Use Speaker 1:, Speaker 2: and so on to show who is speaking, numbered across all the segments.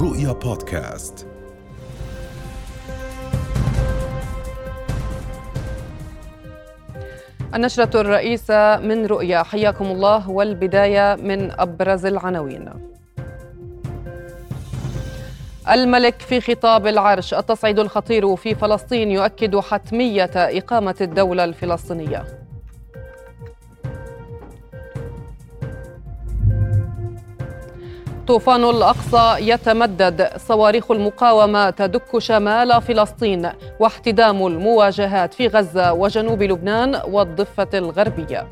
Speaker 1: رؤيا بودكاست.
Speaker 2: النشرة الرئيسة من رؤيا حياكم الله والبداية من أبرز العناوين. الملك في خطاب العرش التصعيد الخطير في فلسطين يؤكد حتمية إقامة الدولة الفلسطينية. طوفان الأقصى يتمدد. صواريخ المقاومة تدك شمال فلسطين واحتدام المواجهات في غزة وجنوب لبنان والضفة الغربية.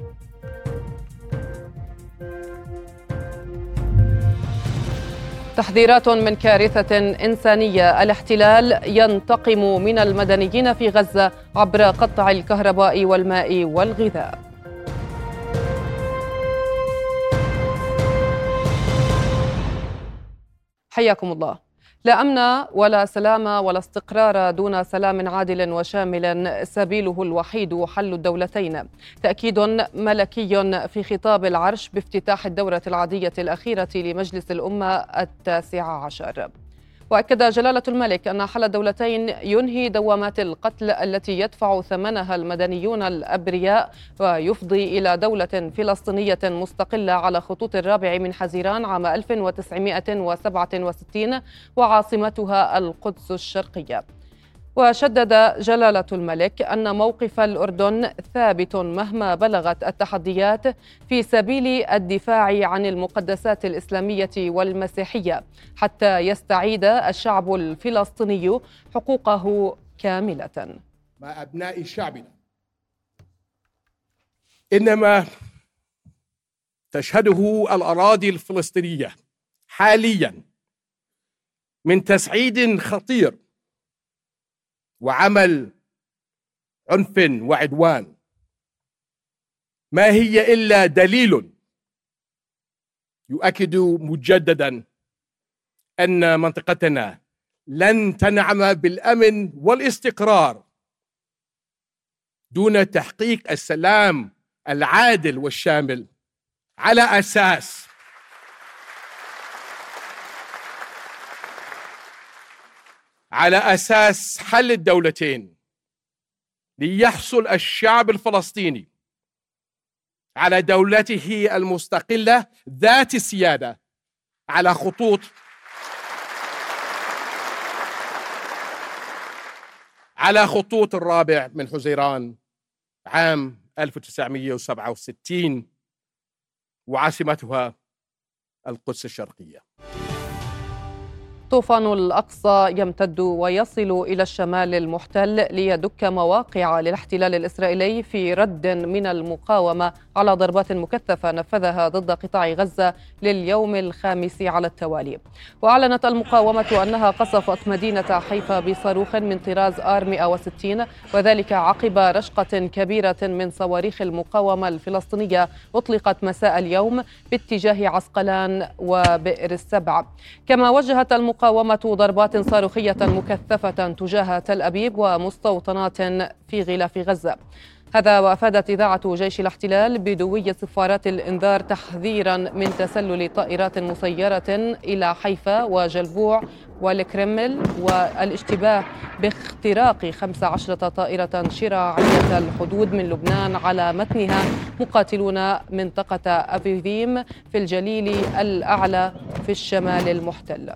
Speaker 2: تحذيرات من كارثة إنسانية. الاحتلال ينتقم من المدنيين في غزة عبر قطع الكهرباء والماء والغذاء. حياكم الله. لا أمن ولا سلام ولا استقرار دون سلام عادل وشامل سبيله الوحيد حل الدولتين. تأكيد ملكي في خطاب العرش بافتتاح الدورة العادية الأخيرة لمجلس الأمة التاسع عشر. وأكد جلالة الملك أن حل الدولتين ينهي دوامات القتل التي يدفع ثمنها المدنيون الأبرياء ويفضي إلى دولة فلسطينية مستقلة على خطوط الرابع من حزيران عام 1967 وعاصمتها القدس الشرقية. وشدد جلالة الملك أن موقف الأردن ثابت مهما بلغت التحديات في سبيل الدفاع عن المقدسات الإسلامية والمسيحية حتى يستعيد الشعب الفلسطيني حقوقه كاملة.
Speaker 3: مع أبناء شعبنا. إنما تشهده الأراضي الفلسطينية حاليا من تسعيد خطير وعمل عنف وعدوان. ما هي إلا دليل يؤكد مجددا أن منطقتنا لن تنعم بالأمن والاستقرار دون تحقيق السلام العادل والشامل على أساس على أساس حل الدولتين ليحصل الشعب الفلسطيني على دولته المستقلة ذات السيادة على خطوط على خطوط الرابع من حزيران عام 1967 وعاصمتها القدس الشرقية.
Speaker 2: طوفان الأقصى يمتد ويصل إلى الشمال المحتل ليدك مواقع للاحتلال الإسرائيلي في رد من المقاومة على ضربات مكثفة نفذها ضد قطاع غزة لليوم الخامس على التوالي. وأعلنت المقاومة أنها قصفت مدينة حيفا بصاروخ من طراز آر 160 وذلك عقب رشقة كبيرة من صواريخ المقاومة الفلسطينية أطلقت مساء اليوم باتجاه عسقلان وبئر السبع. كما وجهت المقاومة المقاومة ضربات صاروخية مكثفة تجاه تل أبيب ومستوطنات في غلاف غزة. هذا وأفادت إذاعة جيش الاحتلال بدوي صفارات الإنذار تحذيرا من تسلل طائرات مسيرة إلى حيفا وجلبوع والكرمل والاشتباه باختراق 15 طائرة شراعية الحدود من لبنان على متنها مقاتلون منطقة أفيفيم في الجليل الأعلى في الشمال المحتل.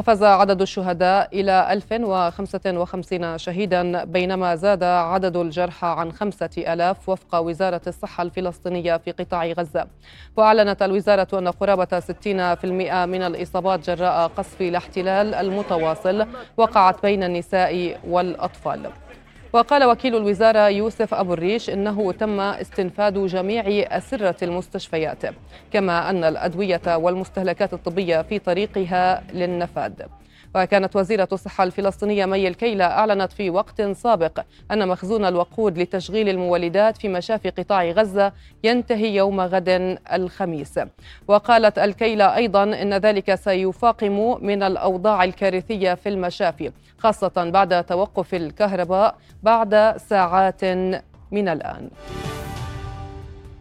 Speaker 2: قفز عدد الشهداء إلى 1055 شهيدا بينما زاد عدد الجرحى عن خمسة ألاف وفق وزارة الصحة الفلسطينية في قطاع غزة. وأعلنت الوزارة أن قرابة 60% من الإصابات جراء قصف الاحتلال المتواصل وقعت بين النساء والأطفال. وقال وكيل الوزارة يوسف أبو الريش إنه تم استنفاد جميع أسرة المستشفيات كما أن الأدوية والمستهلكات الطبية في طريقها للنفاذ وكانت وزيرة الصحة الفلسطينية مي الكيلة أعلنت في وقت سابق أن مخزون الوقود لتشغيل المولدات في مشافي قطاع غزة ينتهي يوم غد الخميس. وقالت الكيلة أيضا أن ذلك سيفاقم من الأوضاع الكارثية في المشافي خاصة بعد توقف الكهرباء بعد ساعات من الآن.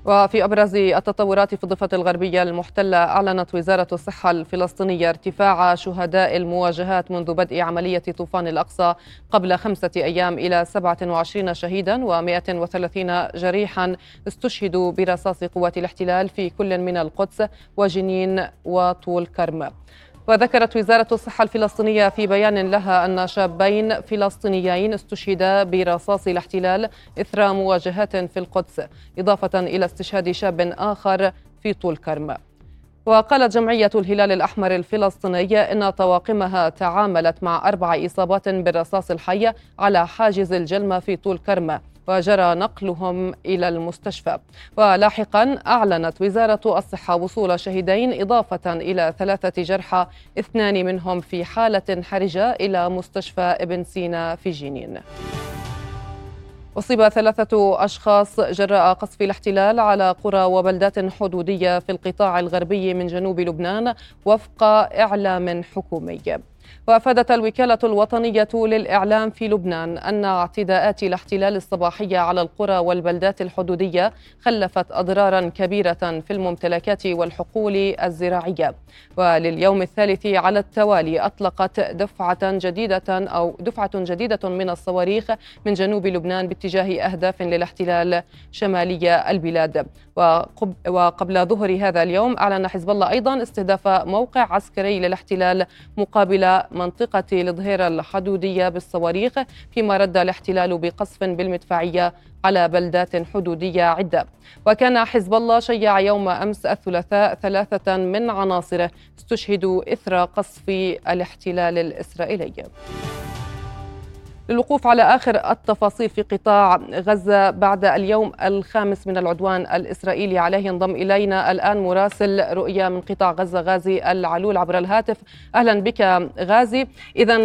Speaker 2: وفي أبرز التطورات في الضفة الغربية المحتلة أعلنت وزارة الصحة الفلسطينية ارتفاع شهداء المواجهات منذ بدء عملية طوفان الأقصى قبل خمسة أيام إلى 27 شهيدا و130 جريحا استشهدوا برصاص قوات الاحتلال في كل من القدس وجنين وطول كرم. وذكرت وزارة الصحة الفلسطينية في بيان لها أن شابين فلسطينيين استشهدا برصاص الاحتلال إثر مواجهات في القدس إضافة إلى استشهاد شاب آخر في طول كرم. وقالت جمعية الهلال الأحمر الفلسطيني إن طواقمها تعاملت مع أربع إصابات بالرصاص الحي على حاجز الجلمة في طول كرم. وجرى نقلهم إلى المستشفى. ولاحقا أعلنت وزارة الصحة وصول شهيدين إضافة إلى ثلاثة جرحى اثنان منهم في حالة حرجة إلى مستشفى ابن سينا في جنين. أصيب ثلاثة أشخاص جراء قصف الاحتلال على قرى وبلدات حدودية في القطاع الغربي من جنوب لبنان وفق إعلام حكومي. وأفادت الوكالة الوطنية للإعلام في لبنان أن اعتداءات الاحتلال الصباحيه على القرى والبلدات الحدودية خلفت أضرارا كبيرة في الممتلكات والحقول الزراعية. ولليوم الثالث على التوالي أطلقت دفعة جديدة أو دفعة جديدة من الصواريخ من جنوب لبنان باتجاه أهداف للاحتلال شمالي البلاد. وقبل ظهر هذا اليوم أعلن حزب الله أيضا استهداف موقع عسكري للاحتلال مقابل منطقة الظهيرة الحدودية بالصواريخ فيما رد الاحتلال بقصف بالمدفعية على بلدات حدودية عدة. وكان حزب الله شيع يوم أمس الثلاثاء ثلاثة من عناصره استشهدوا إثر قصف الاحتلال الإسرائيلي. للوقوف على آخر التفاصيل في قطاع غزة بعد اليوم الخامس من العدوان الإسرائيلي. عليه ينضم إلينا الآن مراسل رؤيا من قطاع غزة غازي العلول عبر الهاتف. أهلا بك غازي. إذا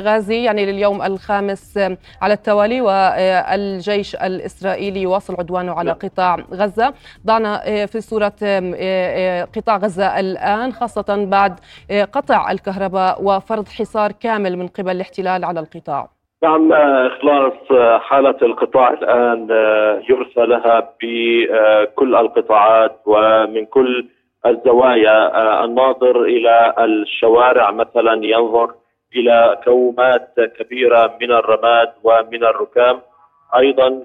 Speaker 2: غازي يعني لليوم الخامس على التوالي والجيش الإسرائيلي يواصل عدوانه على قطاع غزة. ضعنا في صورة قطاع غزة الآن خاصة بعد قطع الكهرباء وفرض حصار كامل من قبل الاحتلال على القطاع.
Speaker 1: نعم إخلاص حالة القطاع الآن يرثى لها بكل القطاعات ومن كل الزوايا. الناظر إلى الشوارع مثلا ينظر إلى كومات كبيرة من الرماد ومن الركام. أيضا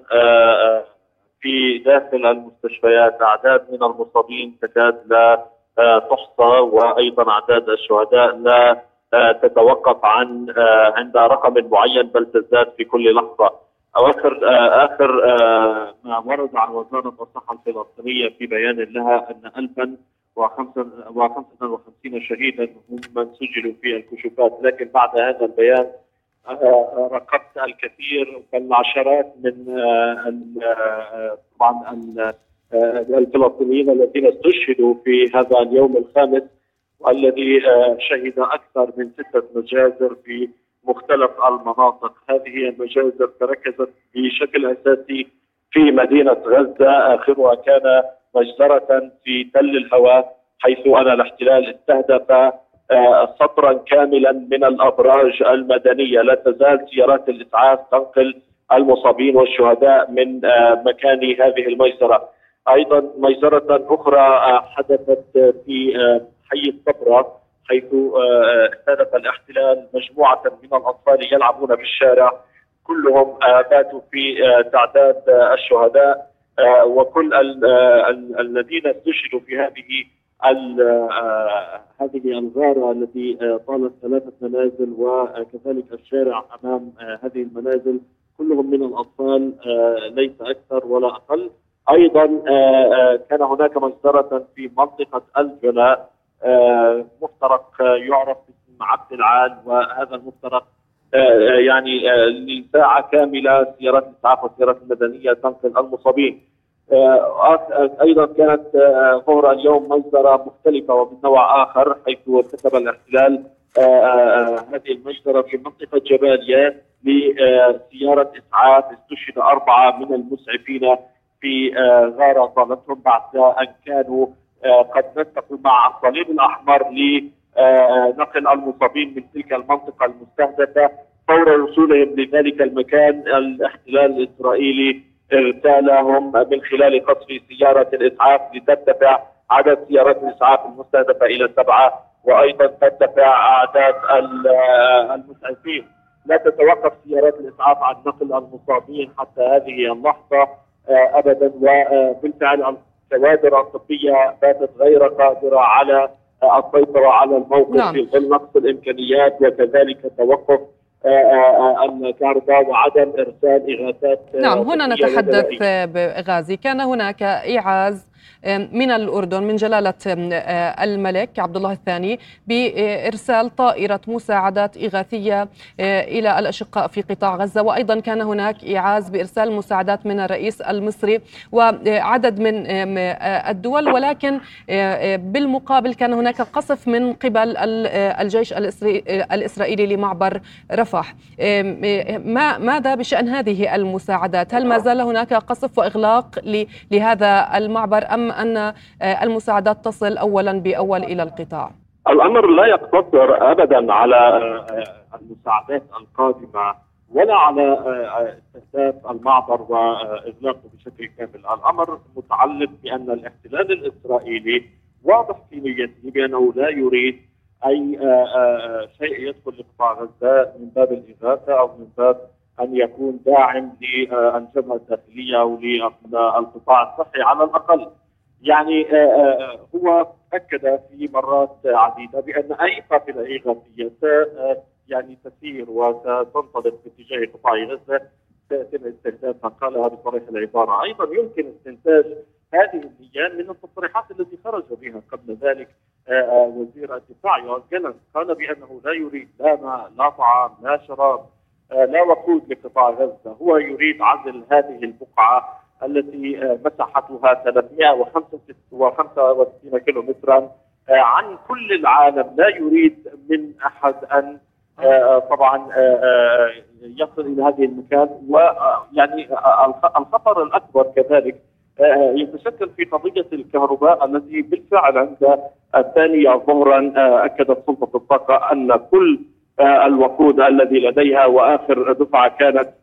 Speaker 1: في داخل المستشفيات أعداد من المصابين تكاد لا تحصى وأيضا أعداد الشهداء لا آه، تتوقف عن آه، عند رقم معين بل تزداد في كل لحظة. اواخر آه، آخر ما ورد عن وزارة الصحة الفلسطينية في بيان لها أن 1055 شهيدا هم من سجلوا في الكشوفات لكن بعد هذا البيان رقبت الكثير والعشرات من طبعا الفلسطينيين الذين استشهدوا في هذا اليوم الخامس والذي آه، شهد أكثر من ستة مجازر في مختلف المناطق، هذه المجازر تركزت بشكل أساسي في مدينة غزة. آخرها كان مجزرة في تل الهواء حيث أن الاحتلال استهدف آه، سطرا كاملا من الأبراج المدنية، لا تزال سيارات الإسعاف تنقل المصابين والشهداء من آه، مكان هذه المجزرة. أيضا مجزرة أخرى حدثت في حي الصبرة حيث استهدف آه، الاحتلال مجموعة من الأطفال يلعبون في الشارع كلهم آه، باتوا في آه، تعداد الشهداء. وكل الذين استشهدوا في هذه هذه الغارة التي طالت ثلاثة منازل وكذلك الشارع أمام هذه المنازل. كلهم من الأطفال ليس أكثر ولا أقل. أيضا كان هناك مجزرة في منطقة الجلاء. آه، مفترق يعرف باسم عبد العال وهذا المفترق آه، يعني آه، لساعة كاملة سيارات الإسعاف والسيارات المدنية تنقل المصابين. أيضا كانت ظهر اليوم مجزره مختلفة ومن نوع آخر حيث ارتكب الاحتلال هذه المجزره في منطقة جباليا لسياره إسعاف استشهد أربعة من المسعفين في غارة طالتهم بعد أن كانوا آه، قد نتفق مع الصليب الأحمر لنقل المصابين من تلك المنطقة المستهدفة فور وصولهم لذلك المكان الاحتلال الإسرائيلي ارسالهم من خلال قصف سيارة الإسعاف لترتفع عدد سيارات الإسعاف المستهدفة إلى سبعة وأيضا ترتفع أعداد المسعفين. لا تتوقف سيارات الإسعاف عن نقل المصابين حتى هذه اللحظة آه، ابدا وبالفعل الكوادر الطبية باتت غير قادرة على السيطرة على الموقف نعم. في ظل نقص الإمكانيات وكذلك توقف آه، آه، الكهرباء وعدم إرسال إغاثات
Speaker 2: نعم هنا نتحدث بغازي كان هناك إيعاز من الأردن من جلالة آه، الملك عبد الله الثاني بإرسال طائرة مساعدات إغاثية آه، إلى الأشقاء في قطاع غزة. وأيضا كان هناك إيعاز بإرسال مساعدات من الرئيس المصري وعدد من آه، الدول. ولكن بالمقابل كان هناك قصف من قبل الجيش الإسرائيلي لمعبر رفح. ما ماذا بشأن هذه المساعدات؟ هل ما زال هناك قصف وإغلاق لهذا المعبر أم أن آه، المساعدات تصل أولا بأول إلى القطاع
Speaker 1: الأمر لا يقتصر أبدا على آه، المساعدات القادمة ولا على استهداف المعبر وإغلاقه بشكل كامل، الأمر متعلق بأن الاحتلال الإسرائيلي واضح في نيته بأنه لا يريد أي آه، شيء يدخل لقطاع غزة من باب الإغاثة أو من باب أن يكون داعم للجبهه الداخلية أو للقطاع الصحي على الأقل. يعني آه، آه، هو أكد في مرات عديدة بأن أي قافله إغاثية يعني تسير وستنطلق باتجاه قطاع غزة سيتم استهدافها قالها بصريح العبارة، أيضا يمكن استنتاج هذه الأيام من التصريحات التي خرج بها قبل ذلك آه، وزير الدفاع يوز قال بأنه لا يريد لا ماء لا طعام لا شراب لا وقود لقطاع غزة، هو يريد عزل هذه البقعة التي آه، مساحتها 365 كيلو مترا آه، عن كل العالم لا يريد من أحد أن آه، طبعا يصل إلى هذه المكان. ويعني الخطر الأكبر كذلك يتشكل في قضية الكهرباء التي بالفعل عند الثانية ظهرا أكدت سلطة الطاقة أن كل الوقود الذي لديها وآخر دفعة كانت آه،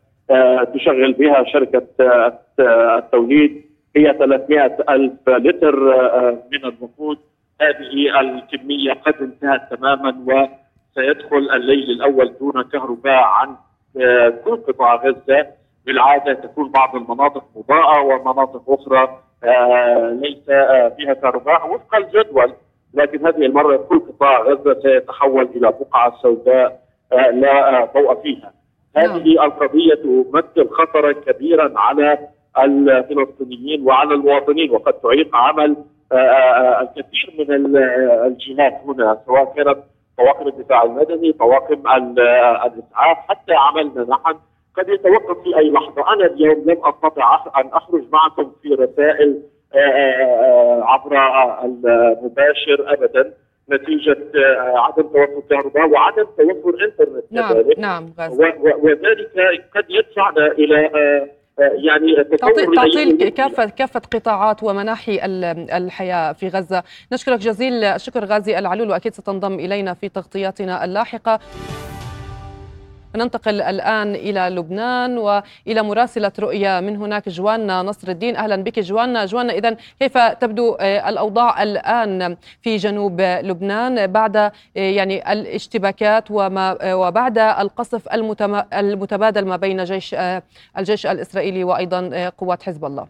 Speaker 1: تشغل بها شركة آه، التوليد. هي 300 ألف لتر آه، من الوقود. هذه الكمية قد انتهت تماما وسيدخل الليل الأول دون كهرباء عن كل قطاع غزة. بالعادة تكون بعض المناطق مضاءة ومناطق أخرى ليس فيها كهرباء وفق الجدول. لكن هذه المرة كل قطاع غزة سيتحول إلى بقعة سوداء لا ضوء فيها. هذه نعم. القضية تمثل خطرا كبيرا على الفلسطينيين وعلى المواطنين وقد تعيق عمل آه، آه، الكثير من الجهات هنا سواء كانت طواقم الدفاع المدني طواقم الإسعاف حتى عملنا نحن. قد يتوقف في أي لحظة، أنا اليوم لم أستطع أن أخرج معكم في رسائل آه، عبر المباشر ابدا. نتيجة آه، عدم توفر كهرباء وعدم توفر إنترنت
Speaker 2: نعم كذلك. نعم
Speaker 1: وذلك قد يدفعنا إلى آه، آه، يعني
Speaker 2: تعطيل كافة كافة قطاعات ومناحي الحياة في غزة. نشكرك جزيل الشكر غازي العلول وأكيد ستنضم إلينا في تغطياتنا اللاحقة. ننتقل الآن إلى لبنان وإلى مراسلة رؤية من هناك جوانا نصر الدين. أهلا بك جوانا جوانا إذا كيف تبدو آه، الأوضاع الآن في جنوب لبنان بعد آه، يعني الاشتباكات وما آه، وبعد القصف المتبادل ما بين جيش الجيش الإسرائيلي وأيضا قوات حزب الله؟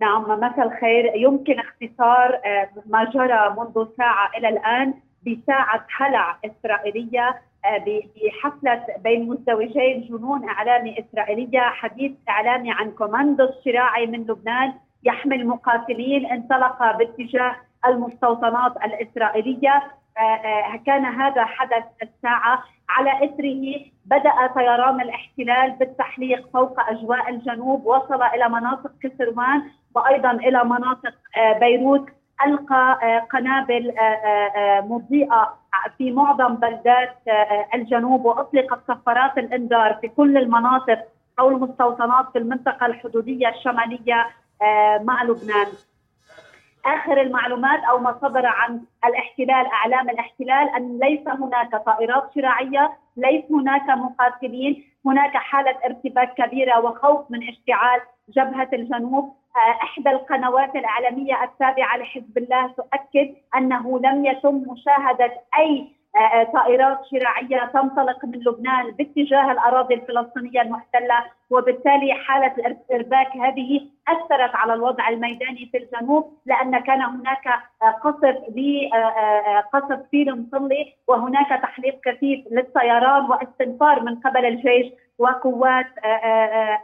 Speaker 4: نعم مساء الخير. يمكن اختصار ما جرى منذ ساعة إلى الآن بساعة هلع إسرائيلية بحفلة بين مزدوجين جنون إعلامي إسرائيلية حديث إعلامي عن كوماندو الشراعي من لبنان يحمل مقاتلين انطلق باتجاه المستوطنات الإسرائيلية. آه، آه، كان هذا حدث الساعة على إثره. بدأ طيران الاحتلال بالتحليق فوق أجواء الجنوب وصل إلى مناطق كسروان وأيضا إلى مناطق بيروت. ألقى قنابل مضيئة في معظم بلدات آه، الجنوب وأطلقت صفارات الإنذار في كل المناطق أو المستوطنات في المنطقة الحدودية الشمالية آه، مع لبنان. آخر المعلومات أو ما صدر عن الاحتلال أعلام الاحتلال أن ليس هناك طائرات شراعية، ليس هناك مقاتلين، هناك حالة ارتباك كبيرة وخوف من اشتعال جبهة الجنوب إحدى القنوات الاعلاميه التابعه لحزب الله تؤكد أنه لم يتم مشاهدة أي طائرات شراعية تنطلق من لبنان باتجاه الأراضي الفلسطينية المحتلة وبالتالي حالة الإرباك هذه أثرت على الوضع الميداني في الجنوب لأن كان هناك قصف قصف مفصلي وهناك تحليق كثيف للطيران واستنفار من قبل الجيش وقوات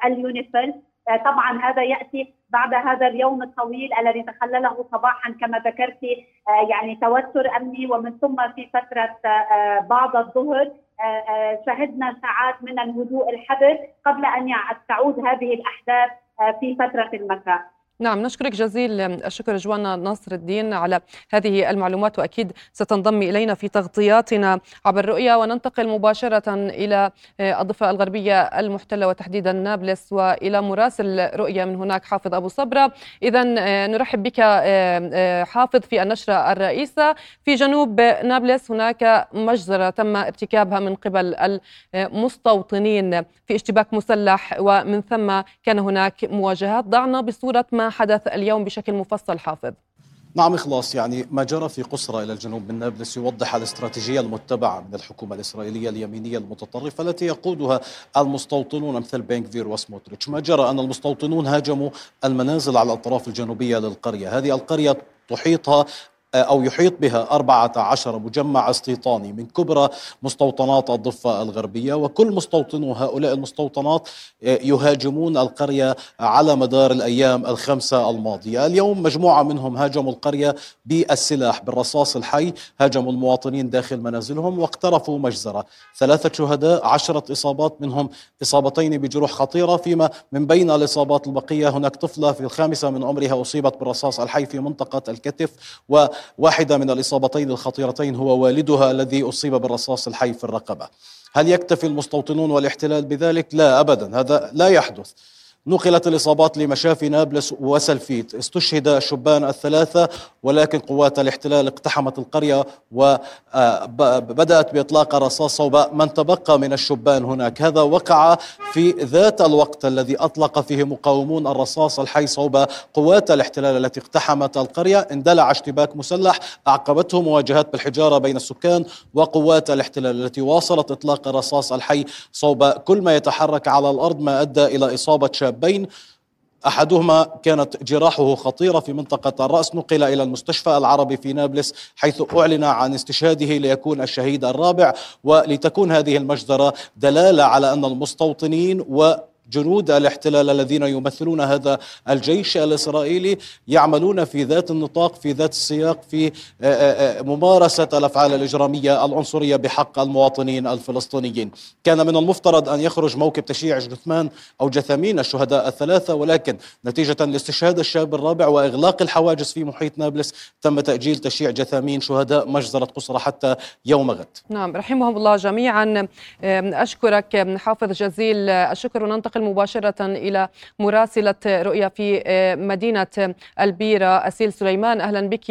Speaker 4: اليونيفيل طبعا هذا يأتي بعد هذا اليوم الطويل الذي تخلله صباحا كما ذكرت يعني توتر أمني ومن ثم في فترة بعد الظهر شهدنا ساعات من الهدوء الحذر قبل أن تعود هذه الأحداث في فترة المساء.
Speaker 2: نعم نشكرك جزيل الشكر جوانا ناصر الدين على هذه المعلومات وأكيد ستنضم إلينا في تغطياتنا عبر الرؤيا وننتقل مباشرة إلى الضفة الغربية المحتلة وتحديدا نابلس وإلى مراسل رؤيا من هناك حافظ أبو صبرة. اذا نرحب بك حافظ في النشرة الرئيسة. في جنوب نابلس هناك مجزرة تم ارتكابها من قبل المستوطنين في اشتباك مسلح ومن ثم كان هناك مواجهات. ضعنا بصورة ما حدث اليوم بشكل مفصل حافظ.
Speaker 5: نعم إخلاص. يعني ما جرى في قصرى إلى الجنوب من نابلس يوضح الاستراتيجية المتبعة من الحكومة الإسرائيلية اليمينية المتطرفة التي يقودها المستوطنون مثل بينكفير وسموتريتش ما جرى أن المستوطنون هاجموا المنازل على الأطراف الجنوبية للقرية. هذه القرية تحيطها أو يحيط بها 14 مجمع استيطاني من كبرى مستوطنات الضفة الغربية. وكل مستوطنو هؤلاء المستوطنات يهاجمون القرية على مدار الأيام الخمسة الماضية. اليوم مجموعة منهم هاجموا القرية بالسلاح بالرصاص الحي. هاجموا المواطنين داخل منازلهم واقترفوا مجزرة. ثلاثة شهداء عشرة إصابات منهم إصابتين بجروح خطيرة. فيما من بين الإصابات البقية هناك طفلة في الخامسة من عمرها أصيبت بالرصاص الحي في منطقة الكتف و واحدة من الإصابتين الخطيرتين هو والدها الذي أصيب بالرصاص الحي في الرقبة. هل يكتفي المستوطنون والاحتلال بذلك؟ لا أبدا. هذا لا يحدث. نقلت الإصابات لمشافي نابلس وسلفيت. استشهد الشبان الثلاثة ولكن قوات الاحتلال اقتحمت القرية وبدأت بإطلاق الرصاص صوب من تبقى من الشبان هناك. هذا وقع في ذات الوقت الذي أطلق فيه مقاومون الرصاص الحي صوب قوات الاحتلال التي اقتحمت القرية. اندلع اشتباك مسلح أعقبته مواجهات بالحجارة بين السكان وقوات الاحتلال التي واصلت إطلاق الرصاص الحي صوب. كل ما يتحرك على الأرض ما أدى إلى إصابة شابين أحدهما كانت جراحه خطيرة في منطقة الرأس نقل إلى المستشفى العربي في نابلس حيث أعلن عن استشهاده ليكون الشهيد الرابع ولتكون هذه المجزرة دلالة على أن المستوطنين و جنود الاحتلال الذين يمثلون هذا الجيش الإسرائيلي يعملون في ذات النطاق في ذات السياق في ممارسة الأفعال الإجرامية العنصرية بحق المواطنين الفلسطينيين. كان من المفترض أن يخرج موكب تشييع جثمان أو جثامين الشهداء الثلاثة ولكن نتيجة لاستشهاد الشاب الرابع وإغلاق الحواجز في محيط نابلس تم تأجيل تشييع جثامين شهداء مجزرة قصرى حتى يوم غد.
Speaker 2: نعم رحمهم الله جميعا أشكرك حافظ جزيل الشكر وننتقل مباشرة إلى مراسلة رؤيا في مدينة البيرة أسيل سليمان أهلا بك.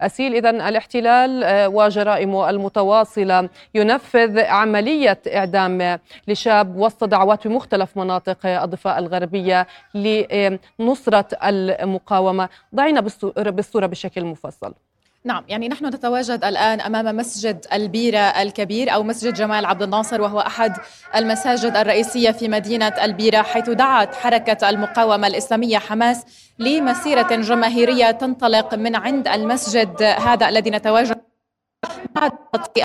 Speaker 2: أسيل إذا الاحتلال وجرائمه المتواصلة ينفذ عملية إعدام لشاب وسط دعوات بمختلف مناطق الضفة الغربية لنصرة المقاومة. ضعينا بالصورة بشكل مفصل.
Speaker 6: نعم يعني نحن نتواجد الآن أمام مسجد البيرة الكبير أو مسجد جمال عبد الناصر وهو أحد المساجد الرئيسية في مدينة البيرة حيث دعت حركة المقاومة الإسلامية حماس لمسيرة جماهيرية تنطلق من عند المسجد هذا الذي نتواجد بعد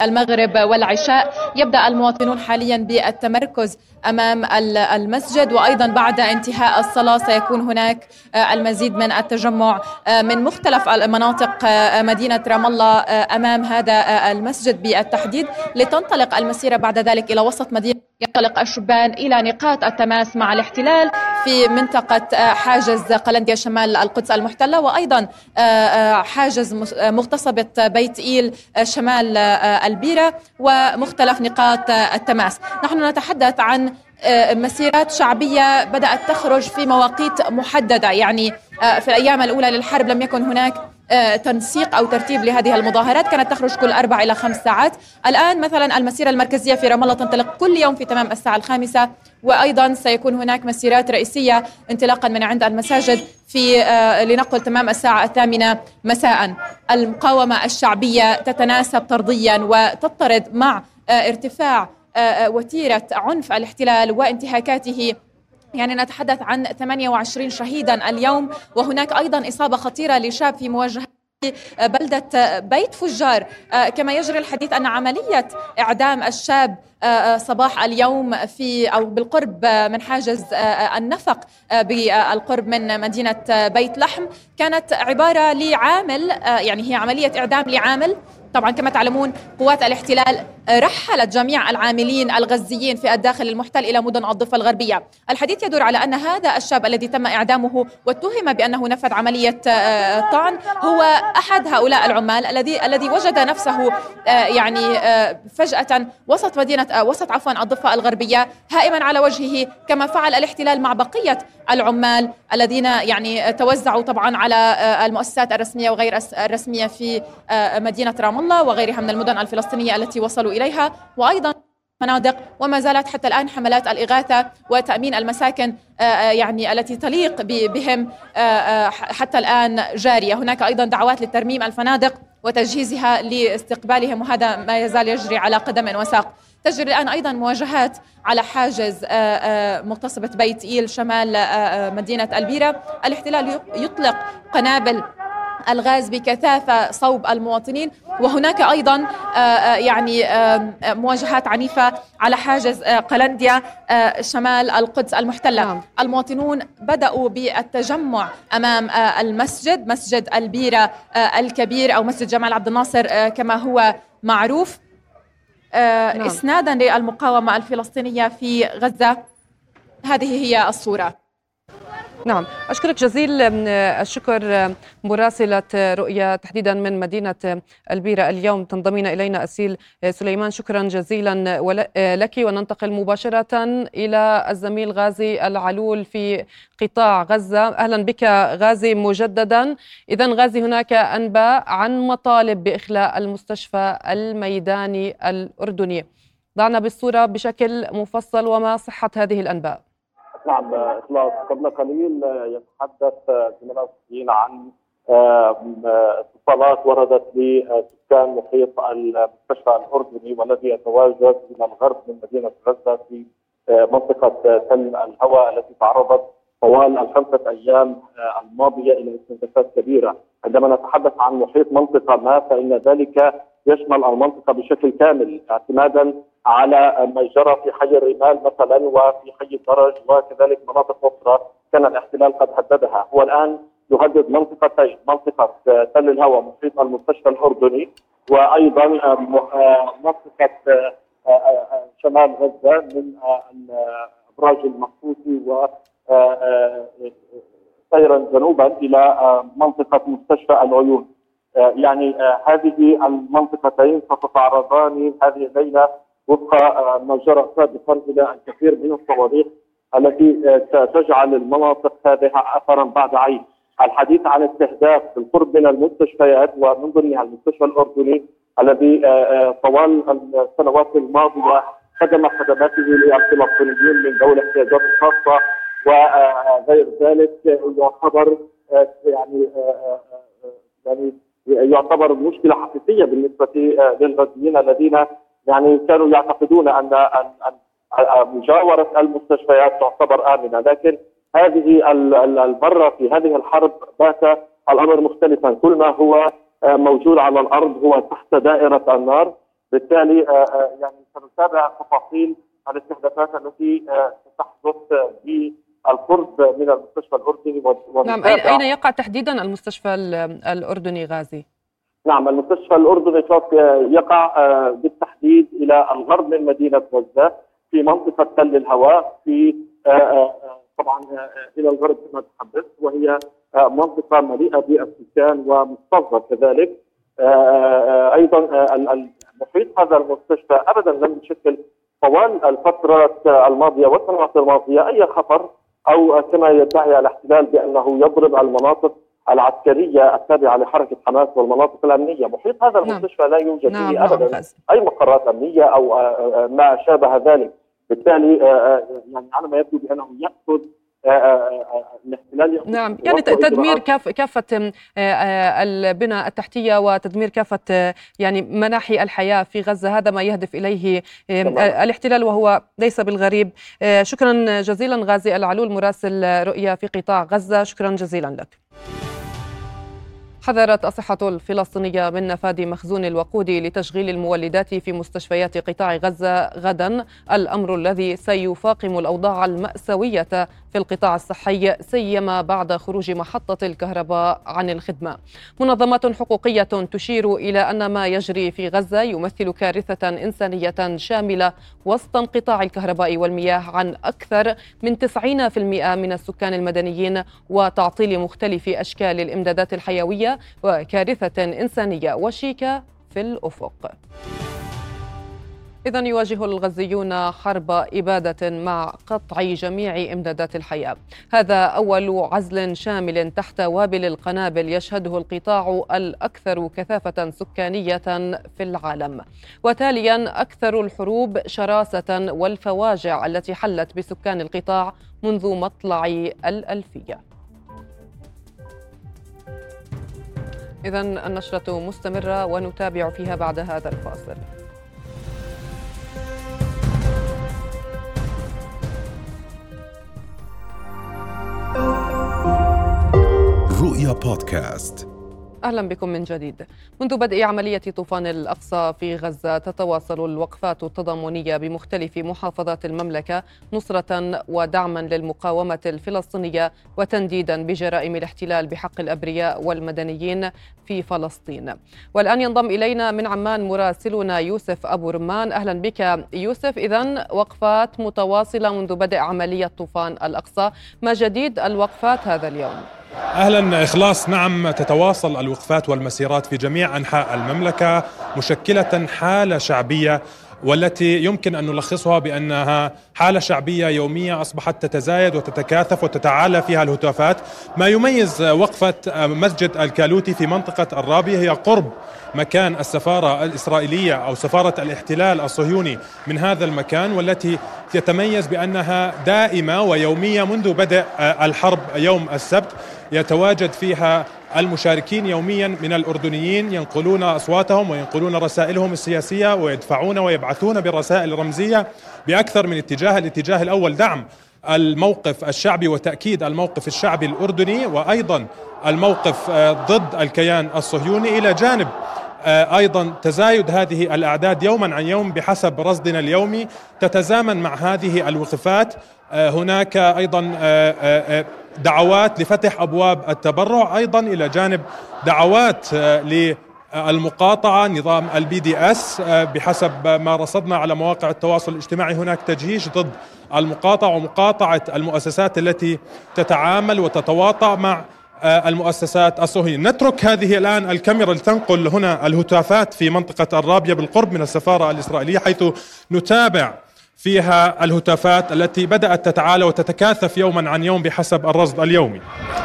Speaker 6: المغرب والعشاء يبدأ المواطنون حاليا بالتمركز أمام المسجد وأيضا بعد انتهاء الصلاة سيكون هناك المزيد من التجمع من مختلف مناطق مدينة رام الله أمام هذا المسجد بالتحديد. لتنطلق المسيرة بعد ذلك إلى وسط مدينة ينطلق الشبان إلى نقاط التماس مع الاحتلال في منطقة حاجز قلنديا شمال القدس المحتلة وأيضا حاجز مغتصبة بيت إيل شمال البيرة ومختلف نقاط التماس. نحن نتحدث عن مسيرات شعبية بدأت تخرج في مواقيت محددة يعني في الأيام الأولى للحرب لم يكن هناك تنسيق أو ترتيب لهذه المظاهرات. كانت تخرج كل أربع إلى خمس ساعات. الآن مثلا المسيرة المركزية في رام الله تنطلق كل يوم في تمام الساعة الخامسة. وأيضا سيكون هناك مسيرات رئيسية انطلاقا من عند المساجد في آه، لنقل تمام الساعة الثامنة مساء. المقاومة الشعبية تتناسب طرديا وتضطرد مع آه، ارتفاع آه، وتيرة عنف الاحتلال وانتهاكاته يعني نتحدث عن 28 شهيدا اليوم وهناك أيضا إصابة خطيرة لشاب في مواجهة بلدة بيت فجار. كما يجري الحديث أن عملية إعدام الشاب صباح اليوم في أو بالقرب من حاجز النفق بالقرب من مدينة بيت لحم. كانت عبارة لعامل يعني هي عملية إعدام لعامل. طبعا كما تعلمون قوات الاحتلال رحلت جميع العاملين الغزيين في الداخل المحتل إلى مدن الضفة الغربية، الحديث يدور على أن هذا الشاب الذي تم إعدامه واتهم بأنه نفذ عملية آه، طعن هو أحد هؤلاء العمال الذي الذي وجد نفسه آه، يعني آه، فجأة وسط مدينة وسط عفوا الضفة الغربية هائما على وجهه كما فعل الاحتلال مع بقية العمال الذين يعني توزعوا طبعا على المؤسسات الرسمية وغير الرسمية في مدينة رام الله وغيرها من المدن الفلسطينية التي وصلوا إليها. وأيضا مناطق وما زالت حتى الآن حملات الإغاثة وتأمين المساكن آه، آه، يعني التي تليق بهم آه، حتى الآن جارية. هناك أيضا دعوات لترميم الفنادق وتجهيزها لاستقبالهم وهذا ما يزال يجري على قدم وساق. تجري الآن أيضا مواجهات على حاجز مغتصبة بيت إيل شمال مدينة ألبيرة. الاحتلال يطلق قنابل الغاز بكثافة صوب المواطنين وهناك أيضا آه، آه، يعني مواجهات عنيفة على حاجز آه، قلنديا شمال القدس المحتلة نعم. المواطنون بدأوا بالتجمع أمام المسجد مسجد البيرة الكبير أو مسجد جمال عبد الناصر كما هو معروف نعم. اسنادا للمقاومة الفلسطينية في غزة هذه هي الصورة
Speaker 2: نعم. أشكرك جزيل الشكر مراسلة رؤيا تحديدا من مدينة البيرة اليوم. تنضمين إلينا أسيل سليمان. شكرا جزيلا. لك. وننتقل مباشرة إلى الزميل غازي العلول في قطاع غزة. أهلا بك غازي مجددا. إذا غازي هناك أنباء عن مطالب بإخلاء المستشفى الميداني الأردني. ضعنا بالصورة بشكل مفصل وما صحة هذه الأنباء.
Speaker 1: نعم إخلاص. قبل قليل يتحدث زملاء عن آه، اتصالات وردت لسكان محيط المستشفى الأردني والذي يتواجد من الغرب من مدينة غزة في منطقة تل الهواء التي تعرضت طوال الخمسة أيام الماضية إلى استهدافات كبيرة، عندما نتحدث عن محيط منطقة ما فإن ذلك يشمل المنطقة بشكل كامل اعتمادا على ما جرى في حي الرمال مثلا وفي حي الدرج وكذلك مناطق أخرى كان الاحتلال قد هددها، هو الآن يهدد منطقتين، منطقة تل الهوى محيط المستشفى الأردني وأيضا منطقة شمال غزة من الأبراج المخصوصي و سيرا جنوبا إلى منطقة مستشفى العيون. يعني هذه المنطقتين ستتعرضان هذه الليلة وفق ما جرى سابقا إلى الكثير من الصواريخ التي آه، تجعل المناطق هذه اثرا بعد عين. الحديث عن استهداف بالقرب من المستشفيات ومن ضمنها المستشفى الأردني الذي آه، آه، طوال السنوات الماضية خدم خدماته للفلسطينيين من ذوي الاحتياجات الخاصة وغير ذلك يعتبر يعني يعني يعتبر مشكلة حقيقية بالنسبة للغزيين الذين يعني كانوا يعتقدون ان مجاورة المستشفيات تعتبر آمنة. لكن هذه المرة في هذه الحرب بات الأمر مختلفا. كل ما هو آه، موجود على الأرض هو تحت دائرة النار. بالتالي آه، آه، يعني سنتابع تفاصيل الاستهدافات التي ستحدث بالقرب من المستشفى الأردني
Speaker 2: نعم أين يقع تحديدا المستشفى الأردني غازي؟
Speaker 1: نعم المستشفى الأردني يقع آه، بالتحديد إلى الغرب من مدينة غزة في منطقة تل الهواء في آه، آه، طبعا إلى الغرب كما تحدث وهي منطقة مليئة بالسكان ومكتظه كذلك أيضا محيط هذا المستشفى ابدا لم يشكل طوال الفترة الماضية والسنوات الماضية أي خطر أو كما يدعي الاحتلال بأنه يضرب المناطق العسكرية التابعة لحركة حماس والمناطق الأمنية، محيط هذا نعم. المستشفى لا يوجد
Speaker 2: نعم
Speaker 1: فيه ابدا. نعم أي مقرات أمنية أو ما شابه ذلك، بالتالي يعني على ما يبدو بأنه يأخذ
Speaker 2: الاحتلال نعم يعني تدمير كاف كافة البنى التحتية وتدمير كافة يعني مناحي الحياة في غزة هذا ما يهدف إليه الاحتلال وهو ليس بالغريب. شكرا جزيلا غازي العلول مراسل رؤيا في قطاع غزة. شكرا جزيلا لك. حذرت الصحة الفلسطينية من نفاذ مخزون الوقود لتشغيل المولدات في مستشفيات قطاع غزة غدا الأمر الذي سيفاقم الأوضاع المأساوية في القطاع الصحي سيما بعد خروج محطة الكهرباء عن الخدمة. منظمات حقوقية تشير إلى أن ما يجري في غزة يمثل كارثة إنسانية شاملة وسط انقطاع الكهرباء والمياه عن أكثر من 90% من السكان المدنيين وتعطيل مختلف أشكال الإمدادات الحيوية وكارثة إنسانية وشيكة في الأفق. إذا يواجه الغزيون حرب إبادة مع قطع جميع إمدادات الحياة. هذا أول عزل شامل تحت وابل القنابل يشهده القطاع الأكثر كثافة سكانية في العالم. وتاليا أكثر الحروب شراسة والفواجع التي حلت بسكان القطاع منذ مطلع الألفية. إذا النشرة مستمرة ونتابع فيها بعد هذا الفاصل.
Speaker 7: رؤيا بودكاست
Speaker 2: أهلا بكم من جديد. منذ بدء عملية طوفان الأقصى في غزة تتواصل الوقفات التضامنية بمختلف محافظات المملكة نصرة ودعما للمقاومة الفلسطينية وتنديدا بجرائم الاحتلال بحق الأبرياء والمدنيين في فلسطين. والآن ينضم إلينا من عمان مراسلنا يوسف أبو رمان، أهلا بك يوسف. اذا وقفات متواصلة منذ بدء عملية طوفان الأقصى، ما جديد الوقفات هذا اليوم؟
Speaker 8: أهلا إخلاص. نعم تتواصل الوقفات والمسيرات في جميع أنحاء المملكة مشكلة حالة شعبية والتي يمكن أن نلخصها بأنها حالة شعبية يومية أصبحت تتزايد وتتكاثف وتتعالى فيها الهتافات، ما يميز وقفة مسجد الكالوتي في منطقة الرابيه هي قرب مكان السفارة الإسرائيلية أو سفارة الاحتلال الصهيوني من هذا المكان والتي تتميز بأنها دائمة ويومية منذ بدء الحرب يوم السبت. يتواجد فيها المشاركين يوميا من الأردنيين ينقلون أصواتهم وينقلون رسائلهم السياسية ويدفعون ويبعثون بالرسائل الرمزيه بأكثر من اتجاه، الاتجاه الأول دعم الموقف الشعبي وتأكيد الموقف الشعبي الأردني وأيضا الموقف ضد الكيان الصهيوني إلى جانب أيضا تزايد هذه الأعداد يوما عن يوم بحسب رصدنا اليومي. تتزامن مع هذه الوقفات هناك أيضا دعوات لفتح أبواب التبرع أيضا إلى جانب دعوات للمقاطعة نظام ال BDS بحسب ما رصدنا على مواقع التواصل الاجتماعي. هناك تجييش ضد المقاطعة ومقاطعة المؤسسات التي تتعامل وتتواطأ مع المؤسسات الصهيونية. نترك هذه الآن الكاميرا لتنقل هنا الهتافات في منطقة الرابية بالقرب من السفارة الإسرائيلية حيث نتابع فيها الهتافات التي بدأت تتعالى وتتكاثف يوما عن يوم بحسب الرصد اليومي.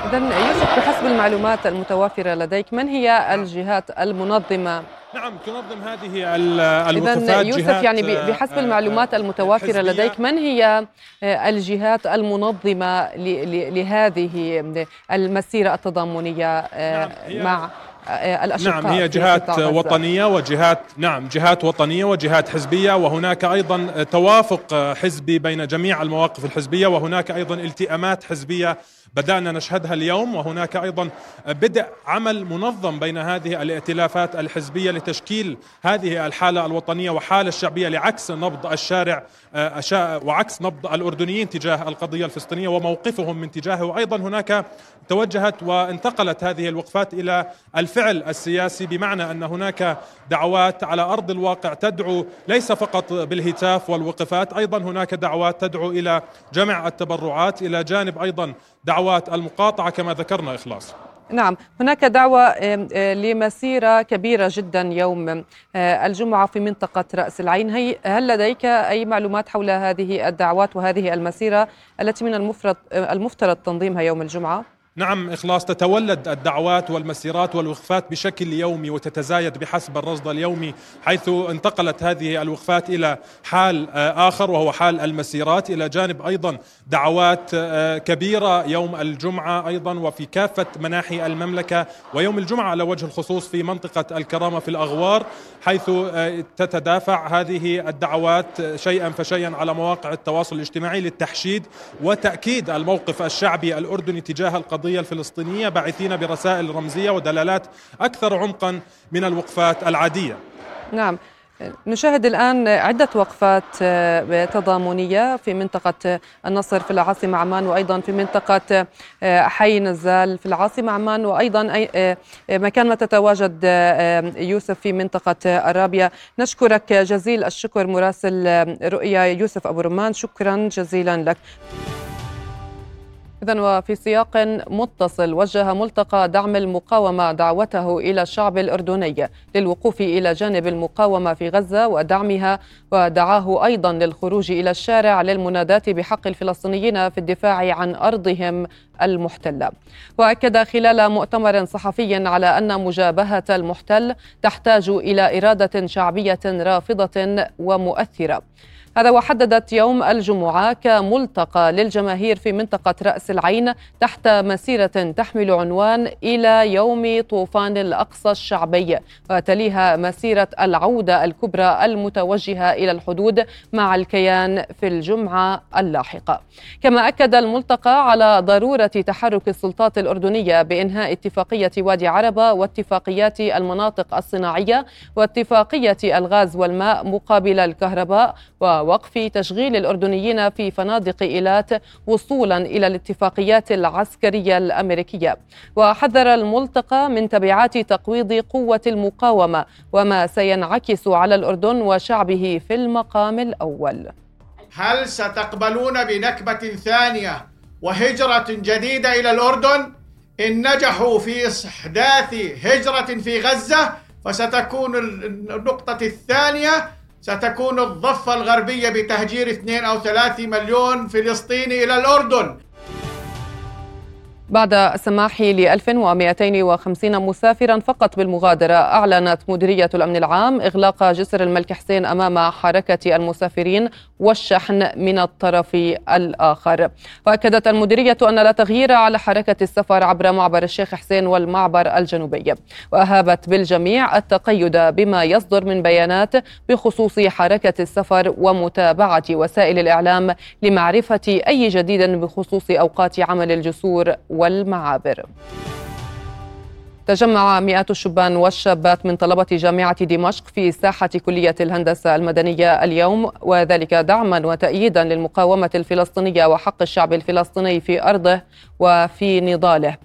Speaker 2: إذا يوسف بحسب المعلومات المتوافرة لديك من هي الجهات المنظمة؟
Speaker 8: نعم تنظم هذه الوقفات
Speaker 2: إذا يوسف يعني بحسب المعلومات المتوافرة لديك من هي الجهات المنظمة لهذه المسيرة التضامنية نعم مع الأشقاء
Speaker 8: نعم هي جهات وطنية وجهات نعم جهات وطنية وجهات حزبية وهناك أيضا توافق حزبي بين جميع المواقف الحزبية وهناك أيضا التئامات حزبية بدأنا نشهدها اليوم وهناك أيضا بدء عمل منظم بين هذه الائتلافات الحزبية لتشكيل هذه الحالة الوطنية وحالة الشعبية لعكس نبض الشارع وعكس نبض الأردنيين تجاه القضية الفلسطينية وموقفهم من تجاهه. وأيضا هناك توجهت وانتقلت هذه الوقفات إلى الفعل السياسي بمعنى أن هناك دعوات على أرض الواقع تدعو ليس فقط بالهتاف والوقفات أيضا هناك دعوات تدعو إلى جمع التبرعات. إلى جانب أيضا دعوات المقاطعة كما ذكرنا إخلاص
Speaker 2: نعم هناك دعوة لمسيرة كبيرة جدا يوم الجمعة في منطقة رأس العين هل لديك أي معلومات حول هذه الدعوات وهذه المسيرة التي من المفترض المفترض تنظيمها يوم الجمعة؟
Speaker 8: نعم إخلاص تتولد الدعوات والمسيرات والوقفات بشكل يومي وتتزايد بحسب الرصد اليومي حيث انتقلت هذه الوقفات إلى حال آه، آخر وهو حال المسيرات. إلى جانب أيضا دعوات آه، كبيرة يوم الجمعة أيضا وفي كافة مناحي المملكة ويوم الجمعة على وجه الخصوص في منطقة الكرامة في الأغوار حيث آه، تتدافع هذه الدعوات شيئا فشيئا على مواقع التواصل الاجتماعي للتحشيد وتأكيد الموقف الشعبي الأردني تجاه القضية الفلسطينية باعثين برسائل رمزية ودلالات أكثر عمقا من الوقفات العادية.
Speaker 2: نعم. نشاهد الآن عدة وقفات آه، تضامنية في منطقة النصر في العاصمة عمان وأيضا في منطقة آه، حي نزال في العاصمة عمان وأيضا آه، مكان ما تتواجد يوسف في منطقة الرابية نشكرك جزيل الشكر مراسل رؤيا يوسف أبو رمان. شكرا جزيلا لك. إذا وفي سياق متصل وجه ملتقى دعم المقاومة دعوته إلى الشعب الأردني للوقوف إلى جانب المقاومة في غزة ودعمها ودعاه أيضا للخروج إلى الشارع للمناداة بحق الفلسطينيين في الدفاع عن أرضهم المحتلة. وأكد خلال مؤتمر صحفي على أن مجابهة المحتل تحتاج إلى إرادة شعبية رافضة ومؤثرة. هذا وحددت يوم الجمعة كملتقى للجماهير في منطقة رأس العين تحت مسيرة تحمل عنوان إلى يوم طوفان الأقصى الشعبي وتليها مسيرة العودة الكبرى المتوجهة إلى الحدود مع الكيان في الجمعة اللاحقة. كما أكد الملتقى على ضرورة تحرك السلطات الأردنية بإنهاء اتفاقية وادي عربة واتفاقيات المناطق الصناعية واتفاقية الغاز والماء مقابل الكهرباء ووقف تشغيل الأردنيين في فنادق إيلات وصولا إلى الاتفاقيات العسكرية الأمريكية وحذر الملتقى من تبعات تقويض قوة المقاومة وما سينعكس على الأردن وشعبه في المقام الأول
Speaker 9: هل ستقبلون بنكبة ثانية وهجرة جديدة إلى الأردن؟ إن نجحوا في إحداث هجرة في غزة فستكون النقطة الثانية ستكون الضفة الغربية بتهجير 2 أو 3 مليون فلسطيني إلى الأردن.
Speaker 2: بعد السماح ل 1250 مسافرا فقط بالمغادرة أعلنت مديرية الأمن العام إغلاق جسر الملك حسين أمام حركة المسافرين والشحن من الطرف الآخر. وأكدت المديرية أن لا تغيير على حركة السفر عبر معبر الشيخ حسين والمعبر الجنوبي. وأهابت بالجميع التقيد بما يصدر من بيانات بخصوص حركة السفر ومتابعة وسائل الإعلام لمعرفة أي جديد بخصوص أوقات عمل الجسور والمعابر. تجمع مئات الشبان والشابات من طلبة جامعة دمشق في ساحة كلية الهندسة المدنية اليوم وذلك دعما وتأييدا للمقاومة الفلسطينية وحق الشعب الفلسطيني في أرضه وفي نضاله.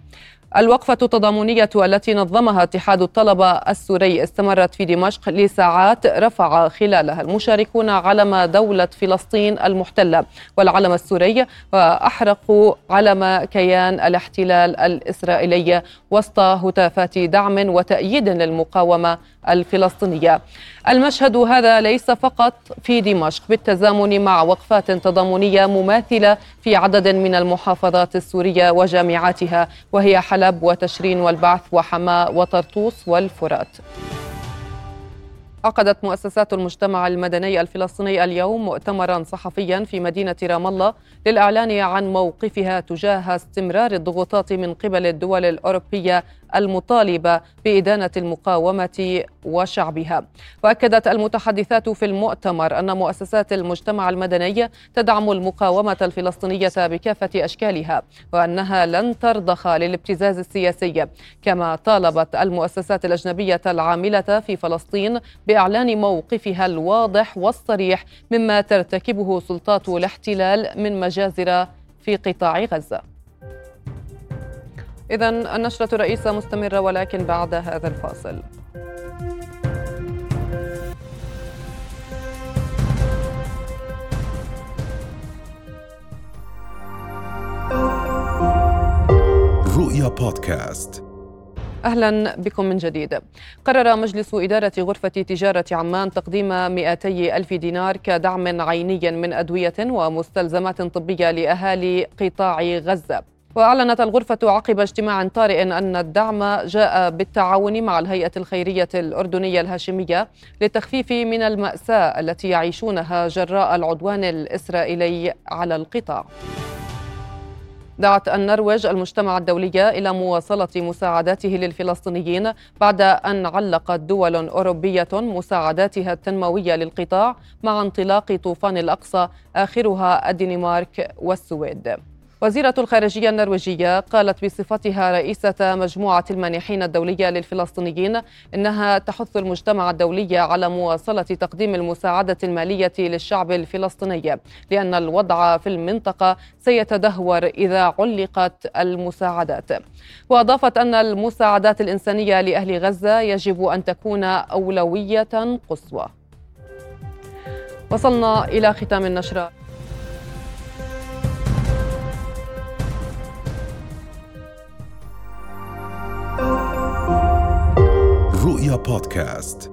Speaker 2: الوقفة التضامنية التي نظمها اتحاد الطلبة السوري استمرت في دمشق لساعات رفع خلالها المشاركون علم دولة فلسطين المحتلة والعلم السوري وأحرقوا علم كيان الاحتلال الإسرائيلي وسط هتافات دعم وتأييد للمقاومة الفلسطينية. المشهد هذا ليس فقط في دمشق بالتزامن مع وقفات تضامنية مماثلة في عدد من المحافظات السورية وجامعاتها وهي حلب وتشرين والبعث وحماة وطرطوس والفرات. عقدت مؤسسات المجتمع المدني الفلسطيني اليوم مؤتمرا صحفيا في مدينة رام الله للإعلان عن موقفها تجاه استمرار الضغوطات من قبل الدول الأوروبية المطالبة بإدانة المقاومة وشعبها. وأكدت المتحدثات في المؤتمر أن مؤسسات المجتمع المدني تدعم المقاومة الفلسطينية بكافة أشكالها وأنها لن ترضخ للابتزاز السياسي كما طالبت المؤسسات الأجنبية العاملة في فلسطين بإعلان موقفها الواضح والصريح مما ترتكبه سلطات الاحتلال من مجازر في قطاع غزة. إذا النشرة الرئيسة مستمرة ولكن بعد هذا الفاصل.
Speaker 7: رؤيا بودكاست.
Speaker 2: أهلا بكم من جديد. قرر مجلس إدارة غرفة تجارة عمان تقديم 200 ألف دينار كدعم عيني من أدوية ومستلزمات طبية لأهالي قطاع غزة. وأعلنت الغرفة عقب اجتماع طارئ أن الدعم جاء بالتعاون مع الهيئة الخيرية الأردنية الهاشمية للتخفيف من المأساة التي يعيشونها جراء العدوان الإسرائيلي على القطاع. دعت النرويج المجتمع الدولي إلى مواصلة مساعداته للفلسطينيين بعد أن علقت دول أوروبية مساعداتها التنموية للقطاع مع انطلاق طوفان الأقصى آخرها الدنمارك والسويد. وزيرة الخارجية النرويجية قالت بصفتها رئيسة مجموعة المانحين الدولية للفلسطينيين إنها تحث المجتمع الدولي على مواصلة تقديم المساعدة المالية للشعب الفلسطيني لأن الوضع في المنطقة سيتدهور إذا علقت المساعدات. وأضافت أن المساعدات الإنسانية لأهل غزة يجب أن تكون أولوية قصوى. وصلنا إلى ختام النشرة.
Speaker 7: رؤيا بودكاست